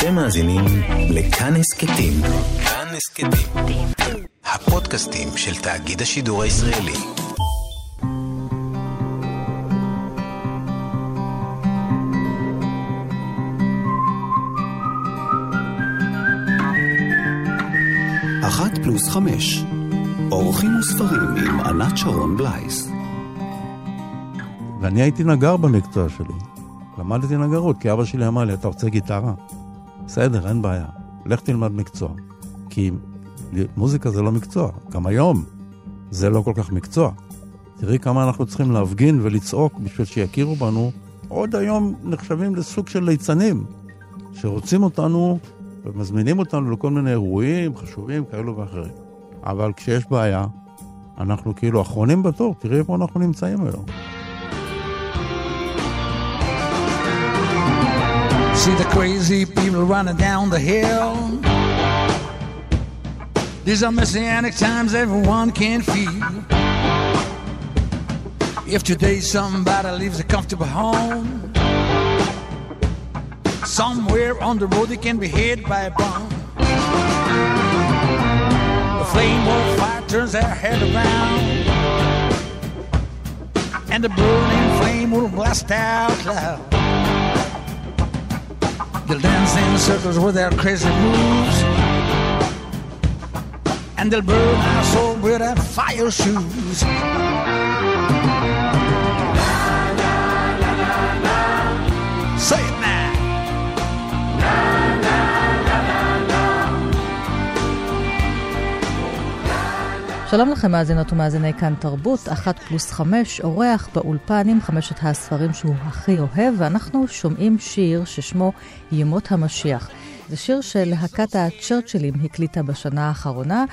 אתם מאזינים לכאן הסכתים. כאן הסכתים. הפודקאסטים של תאגיד השידור הישראלי. אחת פלוס חמש. אורחים וספרים עם ענת שרון בלייס. ואני הייתי נגר במקצוע שלי. למדתי נגרות, כי אבא שלי אמר לי, אתה רוצה גיטרה? בסדר, אין בעיה. לך תלמד מקצוע. כי מוזיקה זה לא מקצוע. גם היום זה לא כל כך מקצוע. תראי כמה אנחנו צריכים להפגין ולצעוק בשביל שיכירו בנו. עוד היום נחשבים לסוג של ליצנים, שרוצים אותנו ומזמינים אותנו לכל מיני אירועים חשובים כאלו ואחרים. אבל כשיש בעיה, אנחנו כאילו אחרונים בתור, תראי איפה אנחנו נמצאים היום. See the crazy people running down the hill. These are messianic times everyone can feel. If today somebody leaves a comfortable home, somewhere on the road they can be hit by a bomb. The flame of fire turns their head around, and the burning flame will blast out loud. They'll dance in circles with their crazy moves. And they'll burn our soul with their fire shoes. שלום לכם מאזינות ומאזיני כאן תרבות, אחת פלוס חמש, אורח באולפן עם חמשת הספרים שהוא הכי אוהב, ואנחנו שומעים שיר ששמו ימות המשיח. זה שיר שלהקת הצ'רצ'ילים הקליטה בשנה האחרונה,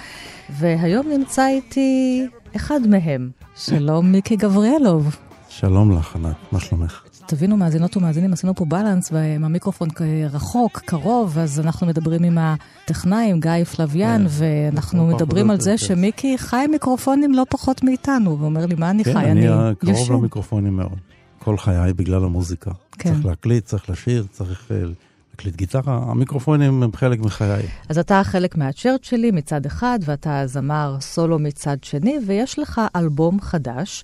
והיום נמצא איתי אחד מהם. שלום מיקי גבריאלוב. שלום לך, ענת, מה שלומך? תבינו, מאזינות ומאזינים, עשינו פה בלנס, והמיקרופון רחוק, קרוב, אז אנחנו מדברים עם הטכנאי, עם גיא פלוויאן, כן, ואנחנו מדברים על זה שמיקי חי מיקרופונים לא פחות מאיתנו, והוא אומר לי, מה אני כן, חי? אני קרוב למיקרופונים מאוד. כל חיי בגלל המוזיקה. כן. צריך להקליט, צריך לשיר, צריך אה, להקליט גיטרה, המיקרופונים הם חלק מחיי. אז אתה חלק מהצ'רט שלי מצד אחד, ואתה זמר סולו מצד שני, ויש לך אלבום חדש,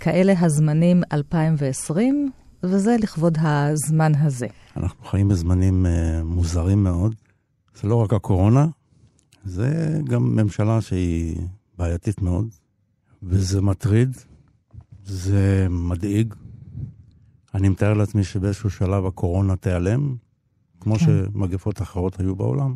כאלה הזמנים 2020, וזה לכבוד הזמן הזה. אנחנו חיים בזמנים uh, מוזרים מאוד. זה לא רק הקורונה, זה גם ממשלה שהיא בעייתית מאוד, וזה מטריד, זה מדאיג. אני מתאר לעצמי שבאיזשהו שלב הקורונה תיעלם, כמו כן. שמגפות אחרות היו בעולם.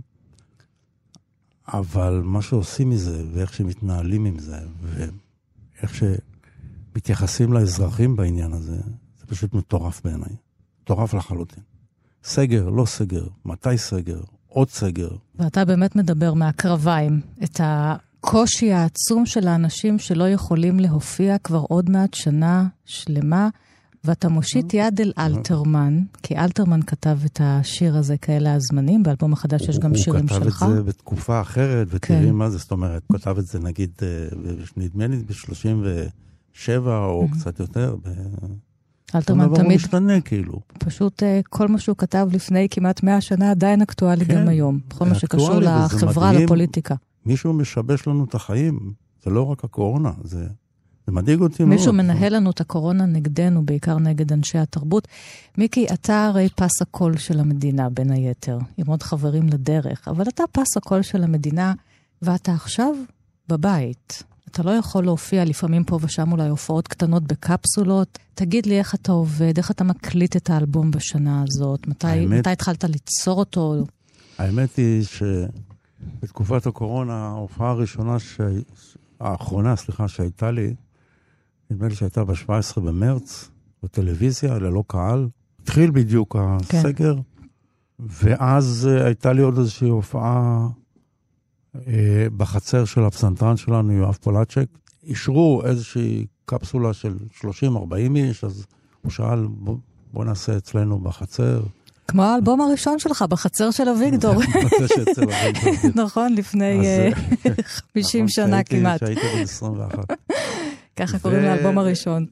אבל מה שעושים מזה, ואיך שמתנהלים עם זה, ואיך שמתייחסים לאזרחים בעניין הזה, זה פשוט מטורף בעיניי. מטורף לחלוטין. סגר, לא סגר, מתי סגר, עוד סגר. ואתה באמת מדבר מהקרביים, את הקושי העצום של האנשים שלא יכולים להופיע כבר עוד מעט שנה שלמה, ואתה מושיט יד אל אלתרמן, כי אלתרמן כתב את השיר הזה, כאלה הזמנים, באלבום החדש יש גם שירים שלך. הוא כתב את זה בתקופה אחרת, ותראי כן. מה זה, זאת אומרת, הוא כתב את זה נגיד, אה, נדמה לי ב-37 או קצת יותר. אלתרמן תמיד... משתנה כאילו. פשוט uh, כל מה שהוא כתב לפני כמעט 100 שנה עדיין אקטואלי כן, גם היום. בכל מה שקשור לחברה, מדהים. לפוליטיקה. מישהו משבש לנו את החיים, זה לא רק הקורונה, זה, זה מדאיג אותי מאוד. מישהו מנהל לנו את הקורונה נגדנו, בעיקר נגד אנשי התרבות. מיקי, אתה הרי פס הקול של המדינה, בין היתר, עם עוד חברים לדרך, אבל אתה פס הקול של המדינה, ואתה עכשיו בבית. אתה לא יכול להופיע לפעמים פה ושם אולי הופעות קטנות בקפסולות. תגיד לי איך אתה עובד, איך אתה מקליט את האלבום בשנה הזאת, מתי, האמת, מתי התחלת ליצור אותו? האמת היא שבתקופת הקורונה, ההופעה הראשונה, ש... האחרונה, סליחה, שהייתה לי, נדמה לי שהייתה ב-17 במרץ, בטלוויזיה, ללא קהל. התחיל בדיוק כן. הסגר, כן. ואז uh, הייתה לי עוד איזושהי הופעה אה, בחצר של הפסנתרן שלנו, יואב פולצ'ק, אישרו איזושהי קפסולה של 30-40 איש, אז הוא שאל, בוא, בוא נעשה אצלנו בחצר. כמו האלבום הראשון שלך, בחצר של אביגדור. אביגדור. נכון, לפני 50 אה, נכון, שנה כמעט. שהייתי בן 21. ככה קוראים לאלבום הראשון.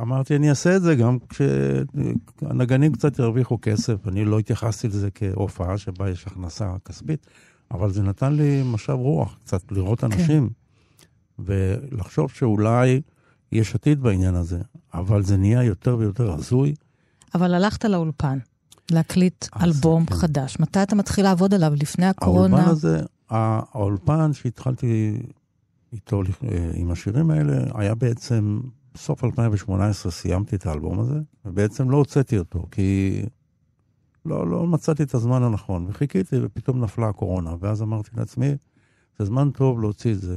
אמרתי, אני אעשה את זה גם כשהנגנים קצת ירוויחו כסף. אני לא התייחסתי לזה כהופעה שבה יש הכנסה כספית, אבל זה נתן לי משב רוח, קצת לראות כן. אנשים, ולחשוב שאולי יש עתיד בעניין הזה, אבל זה נהיה יותר ויותר הזוי. אבל הלכת לאולפן להקליט אז, אלבום כן. חדש. מתי אתה מתחיל לעבוד עליו? לפני הקורונה? האולפן הזה, האולפן שהתחלתי איתו אה, עם השירים האלה, היה בעצם, בסוף 2018 סיימתי את האלבום הזה, ובעצם לא הוצאתי אותו, כי לא, לא מצאתי את הזמן הנכון, וחיכיתי, ופתאום נפלה הקורונה, ואז אמרתי לעצמי, זה זמן טוב להוציא את זה.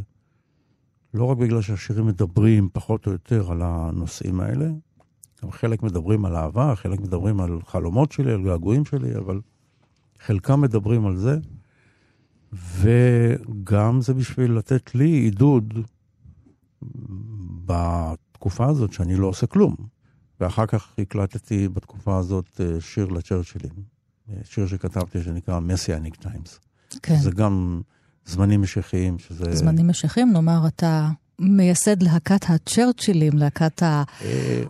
לא רק בגלל שהשירים מדברים פחות או יותר על הנושאים האלה, גם חלק מדברים על אהבה, חלק מדברים על חלומות שלי, על געגועים שלי, אבל חלקם מדברים על זה, וגם זה בשביל לתת לי עידוד בתקופה הזאת שאני לא עושה כלום. ואחר כך הקלטתי בתקופה הזאת אה, שיר לצ'רצ'ילים, אה, שיר שכתבתי שנקרא מסיאניק טיימס. כן. זה גם זמנים משיחיים, שזה... זמנים משיחים, נאמר, אתה מייסד להקת הצ'רצ'ילים, להקת אה,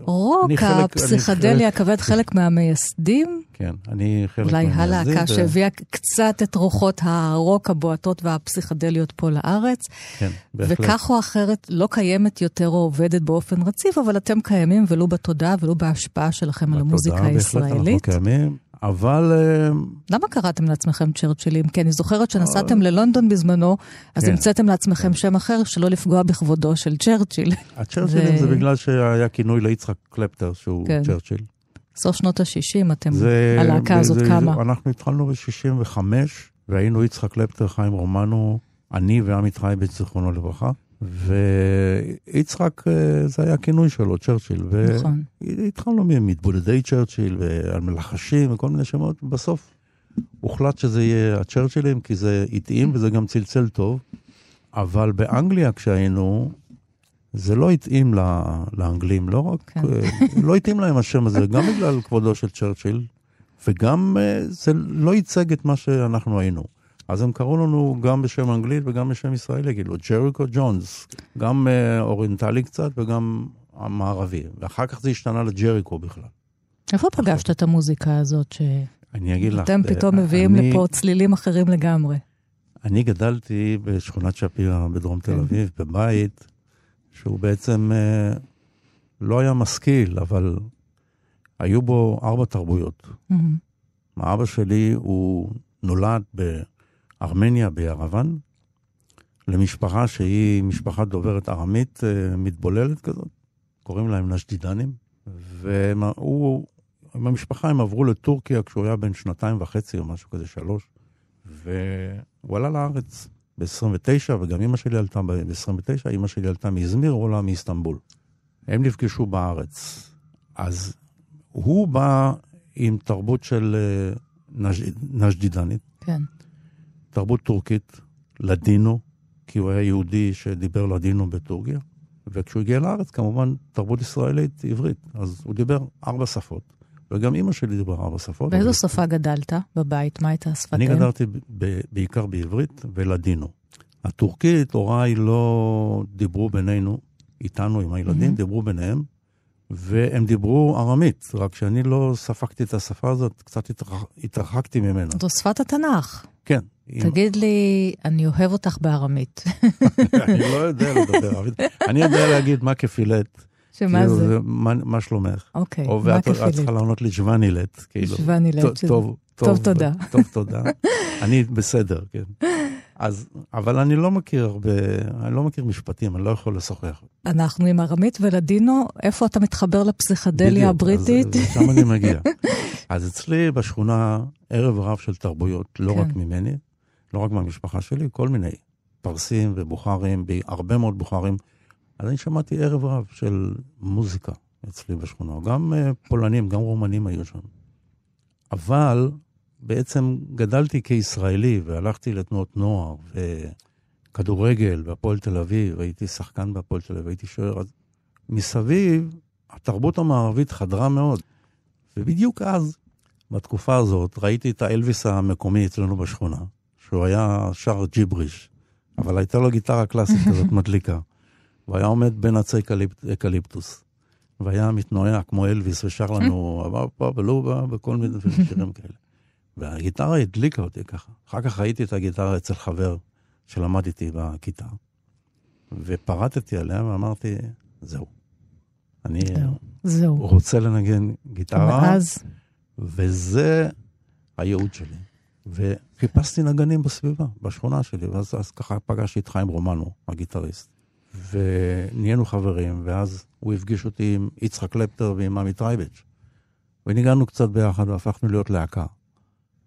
הרוק, הפסיכדלי הכבד, חלק מהמייסדים. כן, אני חלק אולי מהמייסדים, הלהקה ו- שהביאה קצת את רוחות הרוק הבועטות והפסיכדליות פה לארץ. כן, בהחלט. וכך או אחרת לא קיימת יותר או עובדת באופן רציף, אבל אתם קיימים ולו בתודעה ולו בהשפעה שלכם על המוזיקה בתודעה בהחלט אנחנו הישראלית. קיימים, אבל אה, למה קראתם לעצמכם צ'רצ'ילים? כי אני זוכרת שנסעתם ללונדון בזמנו, אז כן. המצאתם לעצמכם שם אחר שלא לפגוע בכבודו של צ'רצ'יל. הצ'רצ'ילים ו- זה בגלל שהיה כינוי ליצחק קלפטר, שהוא כן. צ'רצ'יל. סוף שנות ה-60 אתם, זה- הלהקה הזאת זה- קמה. אנחנו התחלנו ב-65, והיינו יצחק קלפטר, חיים רומנו, אני ועמית חייבץ, זיכרונו לברכה. ויצחק, אה, זה היה הכינוי שלו, צ'רצ'יל. נכון. התחלנו ממתבודדי צ'רצ'יל ועל מלחשים וכל מיני שמות, בסוף הוחלט שזה יהיה הצ'רצ'ילים, כי זה התאים וזה גם צלצל טוב. אבל באנגליה כשהיינו, זה לא התאים לאנגלים, לא רק, כן. אה, לא התאים להם השם הזה, גם בגלל כבודו של צ'רצ'יל, וגם אה, זה לא ייצג את מה שאנחנו היינו. אז הם קראו לנו גם בשם אנגלית וגם בשם ישראלי, כאילו ג'ריקו ג'ונס, גם אה, אוריינטלי קצת וגם המערבי, ואחר כך זה השתנה לג'ריקו בכלל. איפה פגשת את המוזיקה הזאת אני אגיד לך, שאתם אה, פתאום מביאים אני- לפה צלילים אחרים לגמרי? אני גדלתי בשכונת שפירא בדרום תל כן. אביב, בבית שהוא בעצם אה, לא היה משכיל, אבל היו בו ארבע תרבויות. אבא שלי הוא נולד בארמניה, בירוון, למשפחה שהיא משפחה דוברת ארמית אה, מתבוללת כזאת, קוראים להם נשדידנים, והוא, עם המשפחה הם עברו לטורקיה כשהוא היה בן שנתיים וחצי או משהו כזה, שלוש, והוא עלה לארץ ב-29, וגם אימא שלי עלתה ב-29, אימא שלי עלתה מאזמיר, הוא עלה מאיסטנבול. הם נפגשו בארץ. אז הוא בא עם תרבות של אה, נשדידנית, כן. תרבות טורקית, לדינו, כי הוא היה יהודי שדיבר לדינו בטורקיה, וכשהוא הגיע לארץ, כמובן, תרבות ישראלית, עברית. אז הוא דיבר ארבע שפות, וגם אימא שלי דיברה ארבע שפות. באיזו אבל- שפה גדלת בבית? מה הייתה שפת אני? גדלתי ב- בעיקר בעברית ולדינו. הטורקית, הוריי לא דיברו בינינו, איתנו, עם הילדים, מהמם. דיברו ביניהם, והם דיברו ארמית, רק שאני לא ספגתי את השפה הזאת, קצת התרח- התרחקתי ממנה. זו שפת התנ"ך. כן. אם- תגיד לי, אני אוהב אותך בארמית. אני לא יודע לדבר ערבית. אני יודע להגיד מה כפילט. שמה כאילו, זה? מה מה שלומך? אוקיי, או מה ואת את כפילית? צריכה לענות לי ג'וונילט, כאילו. שוונילט, טוב, טוב, טוב, תודה. טוב, תודה. אני בסדר, כן. אז, אבל אני לא מכיר הרבה, אני לא מכיר משפטים, אני לא יכול לשוחח. אנחנו עם ארמית ולדינו, איפה אתה מתחבר לפסיכדליה בדיוק, הבריטית? אז, אז שם אני מגיע. אז אצלי בשכונה ערב רב של תרבויות, לא כן. רק ממני, לא רק מהמשפחה שלי, כל מיני פרסים ובוכרים, הרבה מאוד בוכרים. אז אני שמעתי ערב רב של מוזיקה אצלי בשכונה, גם אה, פולנים, גם רומנים היו שם. אבל בעצם גדלתי כישראלי והלכתי לתנועות נוער וכדורגל והפועל תל אביב, הייתי שחקן בהפועל תל אביב, הייתי שוער, אז מסביב התרבות המערבית חדרה מאוד. ובדיוק אז, בתקופה הזאת, ראיתי את האלוויס המקומי אצלנו בשכונה, שהוא היה שר ג'יבריש, אבל הייתה לו גיטרה קלאסית כזאת מדליקה. והוא היה עומד בין עצי אקליפ- אקליפטוס. והיה מתנועע כמו אלוויס ושר לנו אבא ולובה וכל מיני שירים כאלה. והגיטרה הדליקה אותי ככה. אחר כך ראיתי את הגיטרה אצל חבר שלמד איתי בכיתה, ופרטתי עליה ואמרתי, זהו. אני זהו. רוצה לנגן גיטרה, ואז, וזה הייעוד שלי. וחיפשתי נגנים בסביבה, בשכונה שלי, ואז אז ככה פגשתי את חיים רומנו, הגיטריסט. ונהיינו חברים, ואז הוא הפגיש אותי עם יצחק קלפטר ועם עמי טרייבץ'. וניגענו קצת ביחד והפכנו להיות להקה.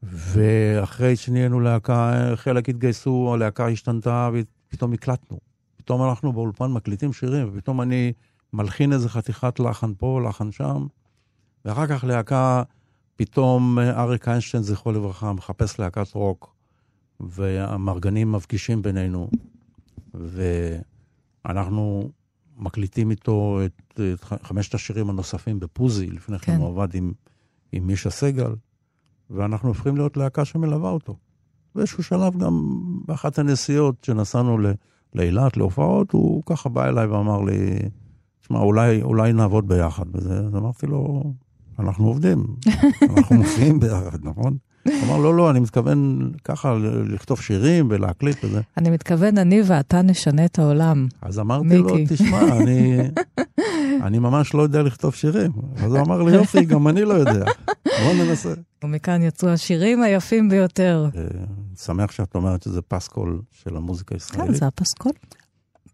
ואחרי שנהיינו להקה, חלק התגייסו, הלהקה השתנתה ופתאום הקלטנו. פתאום אנחנו באולפן מקליטים שירים, ופתאום אני מלחין איזה חתיכת לחן פה, לחן שם, ואחר כך להקה, פתאום אריק איינשטיין, זכרו לברכה, מחפש להקת רוק, והמרגנים מפגישים בינינו, ואנחנו מקליטים איתו את, את חמשת השירים הנוספים בפוזי, לפני כן כן. הוא עבד עם, עם מישה סגל, ואנחנו הופכים להיות להקה שמלווה אותו. באיזשהו שלב גם באחת הנסיעות שנסענו לאילת, להופעות, הוא ככה בא אליי ואמר לי, תשמע, אולי, אולי נעבוד ביחד. וזה, אז אמרתי לו, אנחנו עובדים, אנחנו מופיעים ביחד, נכון? אמר, לא, לא, אני מתכוון ככה לכתוב שירים ולהקליט וזה. אני מתכוון, אני ואתה נשנה את העולם. אז אמרתי לו. תשמע, אני, אני ממש לא יודע לכתוב שירים. אז הוא אמר לי, יופי, גם אני לא יודע. בוא ננסה. ומכאן יצאו השירים היפים ביותר. אה, שמח שאת אומרת שזה פסקול של המוזיקה כן, הישראלית. זה הפסקול.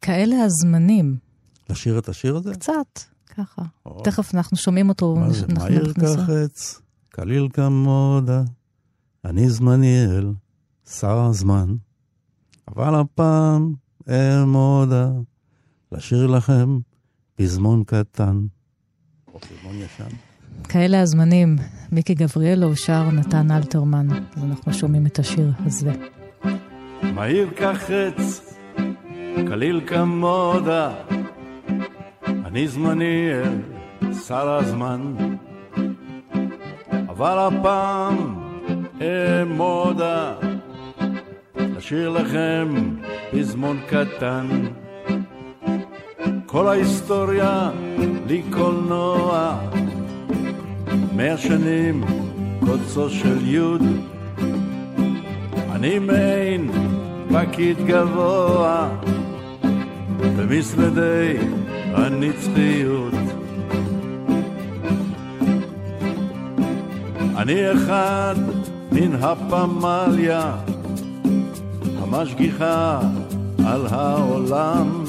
כאלה הזמנים, לשיר את השיר הזה? קצת, ככה. או, תכף אנחנו שומעים אותו. מה זה? מהיר. כחץ, קליל כמודה, אני זמניאל, שר הזמן. אבל הפעם אעמודה, לשיר לכם פזמון קטן. או פזמון ישן. כאלה הזמנים, מיקי גבריאלו שר נתן אלתרמן, אז אנחנו שומעים את השיר הזה. מהיר כחץ, קליל כמודה, אני זמניאל, שר הזמן. אבל הפעם אעמודה, לשיר לכם פזמון קטן. כל ההיסטוריה לי קולנוע, מאה שנים קוצו של יוד. אני מעין פקיד גבוה במשרדי הנצחיות. אני אחד מן הפמליה המשגיחה על העולם.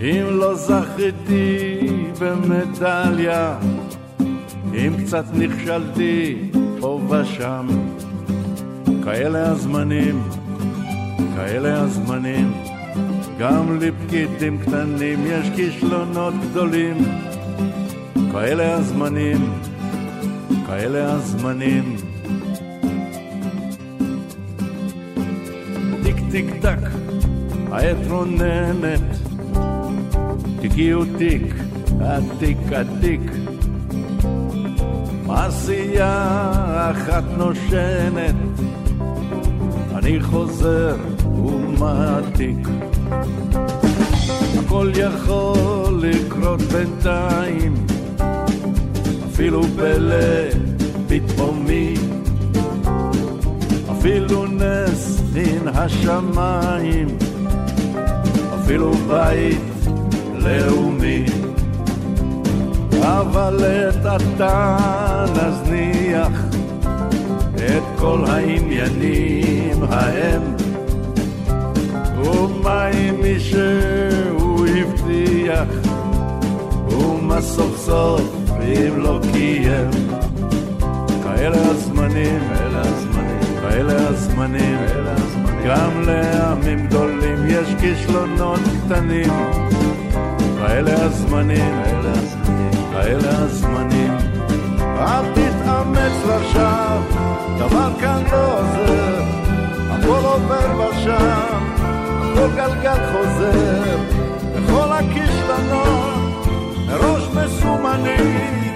אם לא זכיתי במדליה, אם קצת נכשלתי פה ושם, כאלה הזמנים, כאלה הזמנים, גם לפקידים קטנים יש כישלונות גדולים. כאלה הזמנים, כאלה הזמנים. טק, העת רוננת, תיקיו תיק, התיק התיק. מעשייה אחת נושנת, אני חוזר ומעתיק. הכל יכול לקרות בינתיים, אפילו פלא פתאומי, אפילו נס מן השמיים, אפילו בית לאומי. אבל את עתה נזניח את כל העניינים ההם. ומה אם מישהו הבטיח? ומה סוף סוף אם לא קיים? כאלה הזמנים, אלה הזמנים, כאלה הזמנים, אלה הזמנים גם לעמים גדולים יש כישלונות קטנים כאלה הזמנים, אלה הזמנים. אל תתאמץ לשווא, דבר כאן לא עוזר, הכל עובר ושם, הכל גלגל חוזר, וכל הכישלונות מראש מסומנים,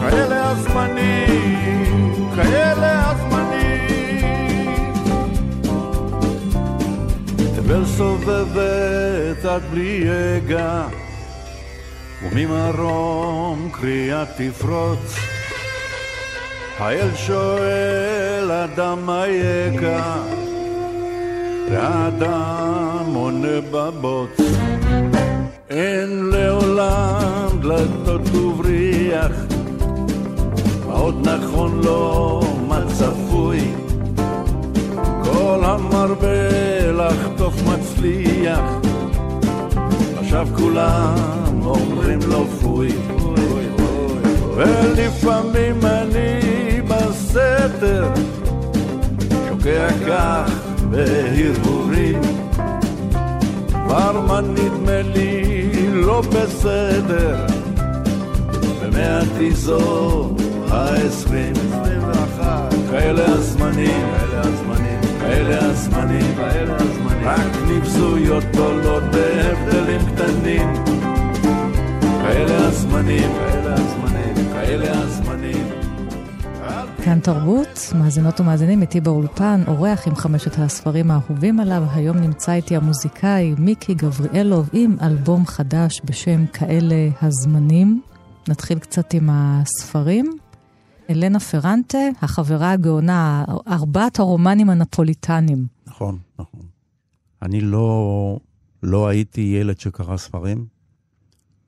כאלה הזמנים, כאלה הזמנים. תבל סובבת עד בלי יגע וממרום קריאה תפרוץ. האל שואל אדם מה יקע, והאדם עונה בבוץ. אין לעולם דלתות ובריח, מה עוד נכון לו, מה צפוי. כל המרבה לחטוף מצליח, עכשיו כולם אומרים לו פוי. ולפעמים אני בסתר, שוקע כך בהרהורים. כבר מה נדמה לי לא בסדר, ומעטי זו העשרים, כאלה הזמנים, כאלה הזמנים, כאלה הזמנים, רק נבזויות גדולות בהבדלים קטנים, כאלה הזמנים, כאלה הזמנים, כאלה הזמנים. כאן תרבות, מאזינות ומאזינים איתי באולפן, אורח עם חמשת הספרים האהובים עליו. היום נמצא איתי המוזיקאי מיקי גבריאלוב עם אלבום חדש בשם כאלה הזמנים. נתחיל קצת עם הספרים. אלנה פרנטה, החברה הגאונה, ארבעת הרומנים הנפוליטנים. נכון, נכון. אני לא, לא הייתי ילד שקרא ספרים,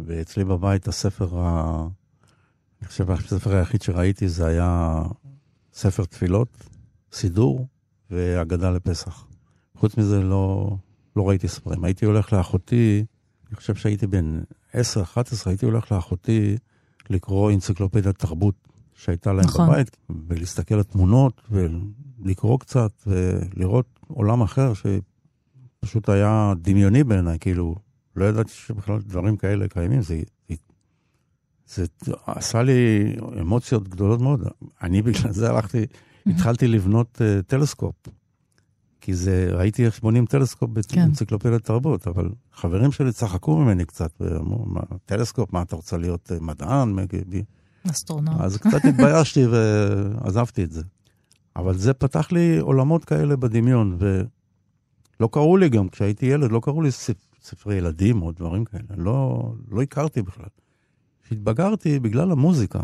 ואצלי בבית הספר, ה... אני חושב הספר היחיד שראיתי זה היה ספר תפילות, סידור והגדה לפסח. חוץ מזה לא, לא ראיתי ספרים. הייתי הולך לאחותי, אני חושב שהייתי בן 10-11, הייתי הולך לאחותי לקרוא אנציקלופדיית תרבות שהייתה להם נכון. בבית, ולהסתכל על תמונות, ולקרוא קצת, ולראות עולם אחר שפשוט היה דמיוני בעיניי, כאילו, לא ידעתי שבכלל דברים כאלה קיימים. זה, זה, זה עשה לי אמוציות גדולות מאוד. אני בגלל זה הלכתי, התחלתי לבנות uh, טלסקופ. כי זה, ראיתי איך בונים טלסקופ כן. באנציקלופדיית תרבות, אבל חברים שלי צחקו ממני קצת, ואמרו, מה, טלסקופ, מה אתה רוצה להיות אה, מדען? אסטרונאוט. אז קצת התביישתי ועזבתי את זה. אבל זה פתח לי עולמות כאלה בדמיון, ולא קראו לי גם, כשהייתי ילד, לא קראו לי ספ- ספרי ילדים או דברים כאלה, לא, לא הכרתי בכלל. כשהתבגרתי, בגלל המוזיקה,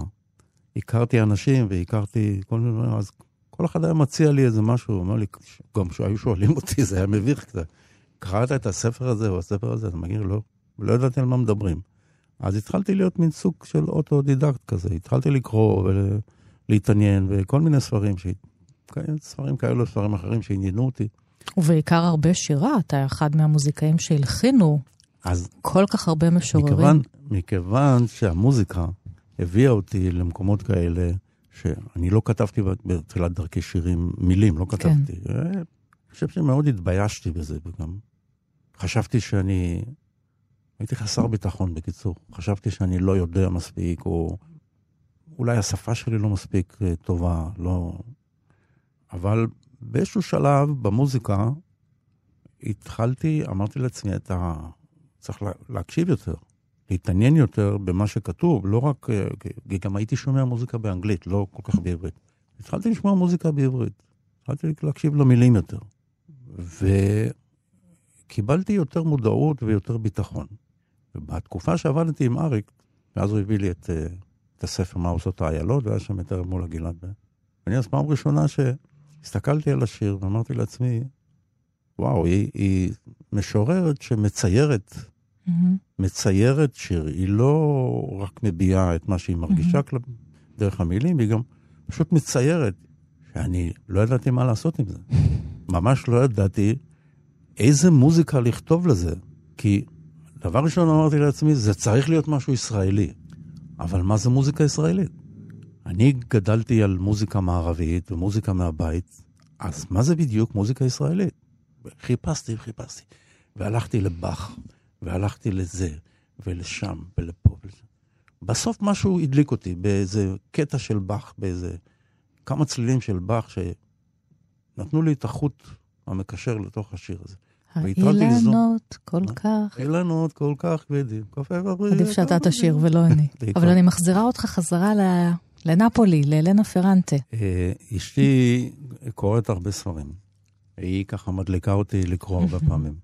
הכרתי אנשים והכרתי כל מיני דברים, אז כל אחד היה מציע לי איזה משהו, הוא אומר לי, גם כשהיו שואלים אותי, זה היה מביך קצת. קראת את הספר הזה או הספר הזה? אתה מגיד, לא, לא ידעתי על מה מדברים. אז התחלתי להיות מין סוג של אוטודידקט כזה, התחלתי לקרוא ולהתעניין, וכל מיני ספרים, ש... ספרים כאלו, ספרים אחרים שעניינו אותי. ובעיקר הרבה שירה, אתה אחד מהמוזיקאים שהלחינו אז כל כך הרבה משוררים. מכיוון, מכיוון שהמוזיקה הביאה אותי למקומות כאלה, שאני לא כתבתי בתחילת דרכי שירים מילים, לא כתבתי. כן. אני חושב שמאוד התביישתי בזה, וגם חשבתי שאני... הייתי חסר ביטחון, בקיצור. חשבתי שאני לא יודע מספיק, או אולי השפה שלי לא מספיק אה, טובה, לא... אבל באיזשהו שלב במוזיקה התחלתי, אמרתי לעצמי, אתה צריך לה, להקשיב יותר, להתעניין יותר במה שכתוב, לא רק, אה, כי גם הייתי שומע מוזיקה באנגלית, לא כל כך בעברית. התחלתי לשמוע מוזיקה בעברית, התחלתי להקשיב למילים יותר. וקיבלתי יותר מודעות ויותר ביטחון. ובתקופה שעבדתי עם אריק, ואז הוא הביא לי את, אה, את הספר מה עושות האיילות, והיה שם ערב מול הגלעד. ואני אז פעם ראשונה שהסתכלתי על השיר ואמרתי לעצמי, וואו, היא, היא משוררת שמציירת, mm-hmm. מציירת שיר, היא לא רק מביעה את מה שהיא מרגישה mm-hmm. דרך המילים, היא גם פשוט מציירת, שאני לא ידעתי מה לעשות עם זה. ממש לא ידעתי איזה מוזיקה לכתוב לזה, כי דבר ראשון אמרתי לעצמי, זה צריך להיות משהו ישראלי. אבל מה זה מוזיקה ישראלית? אני גדלתי על מוזיקה מערבית ומוזיקה מהבית, אז מה זה בדיוק מוזיקה ישראלית? חיפשתי וחיפשתי, והלכתי לבאך, והלכתי לזה, ולשם, ולפה, ולזה. בסוף משהו הדליק אותי באיזה קטע של באך, באיזה כמה צלילים של באך, שנתנו לי את החוט המקשר לתוך השיר הזה. האילנות כל כך... אילנות כל כך כבדים, ובריא. עדיף שאתה תשיר ולא אני. אבל אני מחזירה אותך חזרה לנפולי, לאלנה פרנטה. אשתי קוראת הרבה ספרים. היא ככה מדליקה אותי לקרוא הרבה פעמים.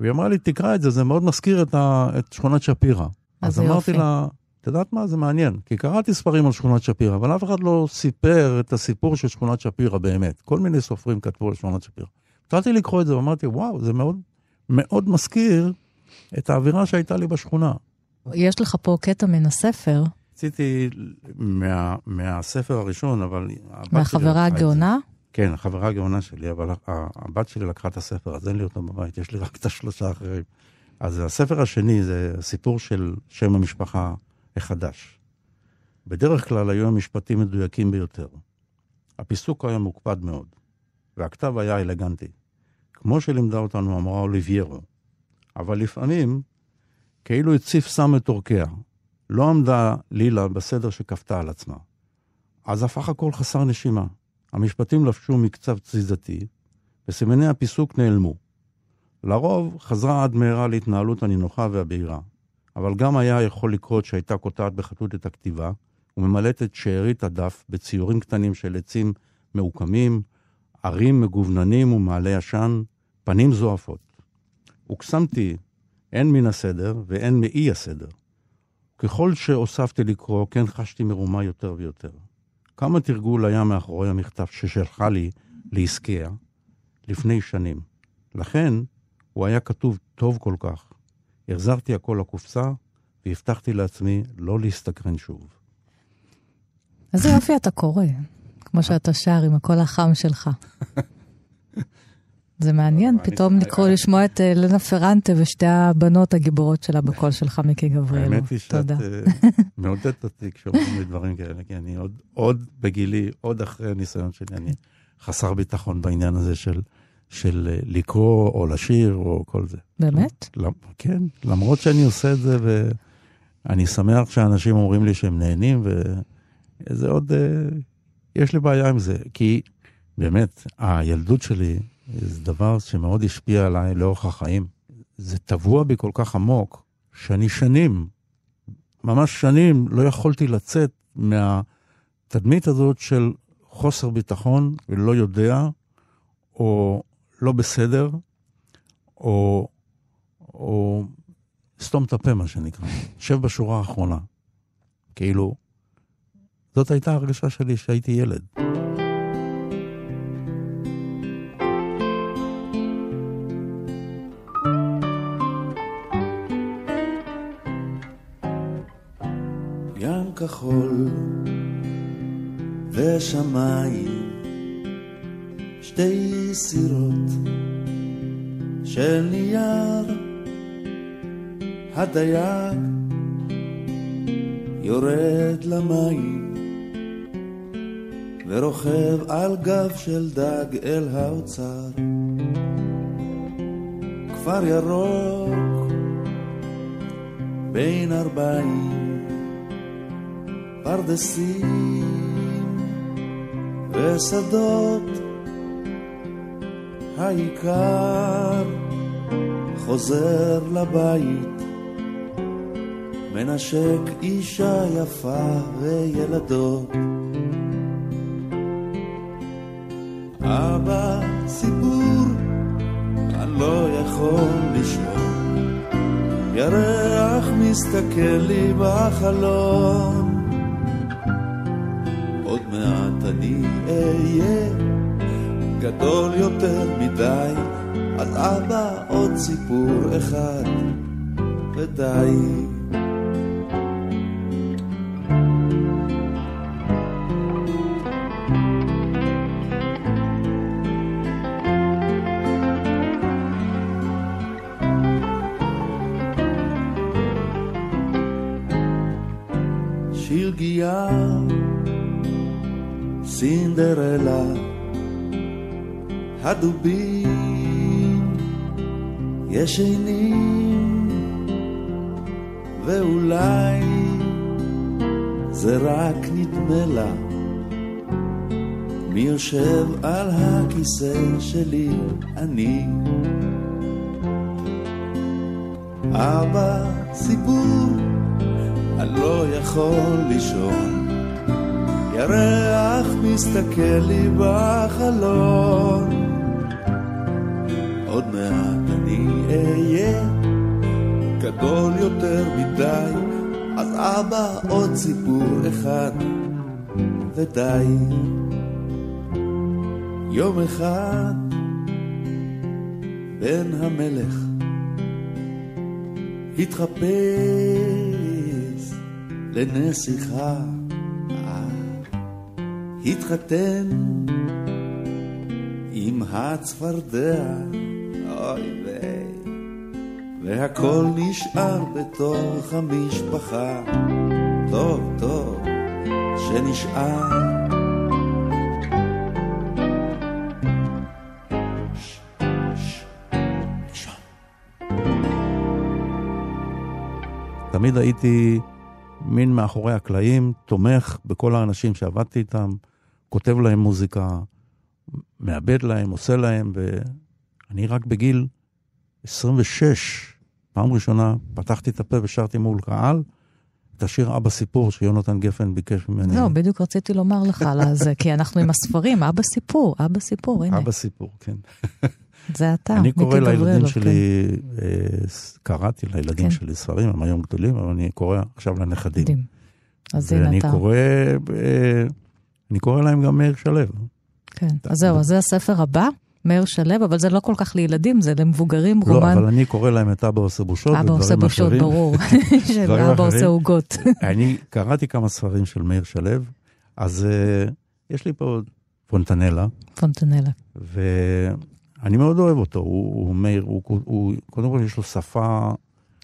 והיא אמרה לי, תקרא את זה, זה מאוד מזכיר את, ה, את שכונת שפירא. אז אמרתי לה, את יודעת מה, זה מעניין, כי קראתי ספרים על שכונת שפירא, אבל אף אחד לא סיפר את הסיפור של שכונת שפירא באמת. כל מיני סופרים כתבו על שכונת שפירא. התחלתי לקרוא את זה ואמרתי, וואו, זה מאוד, מאוד מזכיר את האווירה שהייתה לי בשכונה. יש לך פה קטע מן הספר. רציתי מה, מהספר הראשון, אבל... מהחברה הגאונה? כן, החברה הגאונה שלי, אבל הבת שלי לקחה את הספר, אז אין לי אותו בבית, יש לי רק את השלושה האחרים. אז הספר השני זה הסיפור של שם המשפחה החדש. בדרך כלל היו המשפטים מדויקים ביותר. הפיסוק היה מוקפד מאוד, והכתב היה אלגנטי. כמו שלימדה אותנו אמרה אוליביירו. אבל לפעמים, כאילו הציף סם את אורכיה. לא עמדה לילה בסדר שכפתה על עצמה. אז הפך הכל חסר נשימה. המשפטים לבשו מקצב תזיזתי, וסימני הפיסוק נעלמו. לרוב חזרה עד מהרה להתנהלות הנינוחה והבהירה, אבל גם היה יכול לקרות שהייתה קוטעת בחטות את הכתיבה, וממלאת את שארית הדף בציורים קטנים של עצים מעוקמים, ערים מגווננים ומעלה עשן, פנים זועפות. וקסמתי הן מן הסדר והן מאי הסדר. ככל שהוספתי לקרוא, כן חשתי מרומה יותר ויותר. כמה תרגול היה מאחורי המכתב ששלחה לי לעסקיה לפני שנים. לכן, הוא היה כתוב טוב כל כך. החזרתי הכל לקופסה, והבטחתי לעצמי לא להסתקרן שוב. איזה יופי אתה קורא, כמו שאתה שר עם הקול החם שלך. זה מעניין פתאום לקרוא, לשמוע את אה, לנה פרנטה ושתי הבנות הגיבורות שלה בקול שלך, מיקי גבריאלו. האמת היא שאת אה, מעודדת אותי כשאומרים לי דברים כאלה, כי אני עוד בגילי, עוד אחרי הניסיון שלי, אני חסר ביטחון בעניין הזה של... של אה, לקרוא או לשיר או כל זה. באמת? כן, למרות שאני עושה את זה ואני שמח שאנשים אומרים לי שהם נהנים וזה עוד, יש לי בעיה עם זה, כי באמת, הילדות שלי זה דבר שמאוד השפיע עליי לאורך החיים. זה טבוע בי כל כך עמוק, שאני שנים, ממש שנים, לא יכולתי לצאת מהתדמית הזאת של חוסר ביטחון ולא יודע, או לא בסדר, או, או סתום את הפה, מה שנקרא. שב בשורה האחרונה. כאילו, זאת הייתה הרגשה שלי שהייתי ילד. כחול ושמיים שתי סירות של נייר. הדייג יורד למים ורוכב על גב של דג אל האוצר. כפר ירוק בין ארבעים פרדסים ושדות, העיקר חוזר לבית, מנשק אישה יפה וילדות. אבא, סיפור, אני לא יכול לישון, ירח מסתכל לי בחלום. אהיה גדול יותר מדי, אז אבא עוד סיפור אחד ודי. הדובים ישנים, ואולי זה רק נדמה לה, מי יושב על הכיסא שלי, אני. אבא, סיפור, אני לא יכול לישון. ירח מסתכל לי בחלון עוד מעט אני אהיה גדול יותר מדי, אז אבא עוד סיפור אחד, ודי. יום אחד בן המלך התחפש לנסיכה, התחתן עם הצפרדע, אוי ויי, והכל נשאר בתוך המשפחה, טוב טוב שנשאר. תמיד הייתי מין מאחורי הקלעים, תומך בכל האנשים שעבדתי איתם, כותב להם מוזיקה, מאבד להם, עושה להם, ואני רק בגיל 26, פעם ראשונה, פתחתי את הפה ושרתי מול קהל, את השיר אבא סיפור שיונתן גפן ביקש ממני. זהו, בדיוק רציתי לומר לך על זה, כי אנחנו עם הספרים, אבא סיפור, אבא סיפור, הנה. אבא סיפור, כן. זה אתה, אני קורא לילדים שלי, אה, קראתי לילדים כן. שלי ספרים, הם היום גדולים, אבל אני קורא עכשיו לנכדים. אז הנה ואני אתה. קורא, אה, אני קורא להם גם מאיר שלו. כן, אז זהו, אז זה הספר הבא, מאיר שלו, אבל זה לא כל כך לילדים, זה למבוגרים, לא, רומן. אבל אני קורא להם את אבא עושה בושות אבא עושה בושות. ברור. של דברים אבא אחרים. עושה עוגות. אני קראתי כמה ספרים של מאיר שלו, אז uh, יש לי פה פונטנלה, פונטנלה. ואני מאוד אוהב אותו. הוא, הוא מאיר, הוא, הוא, הוא, קודם כל יש לו שפה,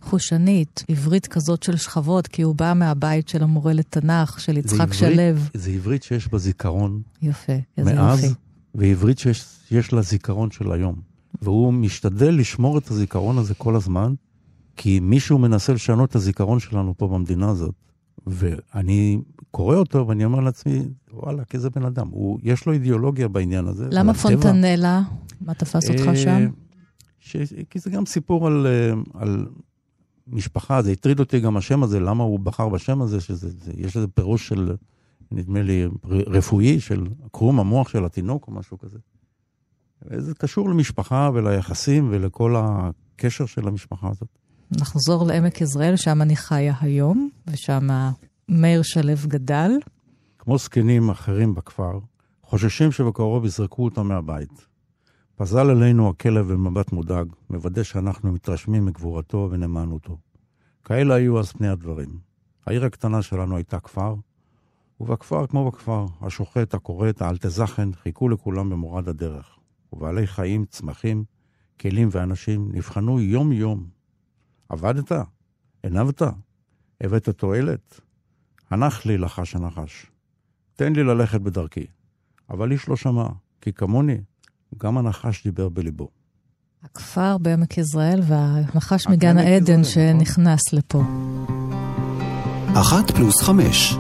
חושנית, עברית כזאת של שכבות, כי הוא בא מהבית של המורה לתנ"ך, של יצחק שלו. זה עברית שיש בה זיכרון יפה, איזה מאז, יופי. ועברית שיש שיש לה זיכרון של היום. והוא משתדל לשמור את הזיכרון הזה כל הזמן, כי מישהו מנסה לשנות את הזיכרון שלנו פה במדינה הזאת. ואני קורא אותו ואני אומר לעצמי, וואלה, איזה בן אדם. הוא, יש לו אידיאולוגיה בעניין הזה. למה. פונטנלה? מה תפס אותך אה, שם? ש... כי זה גם סיפור על, אה, על משפחה, זה הטריד אותי גם השם הזה, למה הוא בחר בשם הזה, שזה, זה, יש לזה פירוש של, נדמה לי, רפואי, של קרום המוח של התינוק או משהו כזה. זה קשור למשפחה וליחסים ולכל הקשר של המשפחה הזאת. נחזור לעמק יזרעאל, שם אני חיה היום, ושם מאיר שלו גדל. כמו זקנים אחרים בכפר, חוששים שבקרוב יזרקו אותם מהבית. פזל עלינו הכלב במבט מודאג, מוודא שאנחנו מתרשמים מגבורתו ונאמנותו. כאלה היו אז פני הדברים. העיר הקטנה שלנו הייתה כפר, ובכפר כמו בכפר, השוחט, הכורת, האלטזכן, חיכו לכולם במורד הדרך. ובעלי חיים, צמחים, כלים ואנשים נבחנו יום-יום. עבדת? הנבת? הבאת תועלת? הנח לי לחש הנחש. תן לי ללכת בדרכי. אבל איש לא שמע, כי כמוני, גם הנחש דיבר בליבו. הכפר בעמק יזרעאל והנחש מגן העדן נכון. שנכנס לפה. אחת פלוס חמש.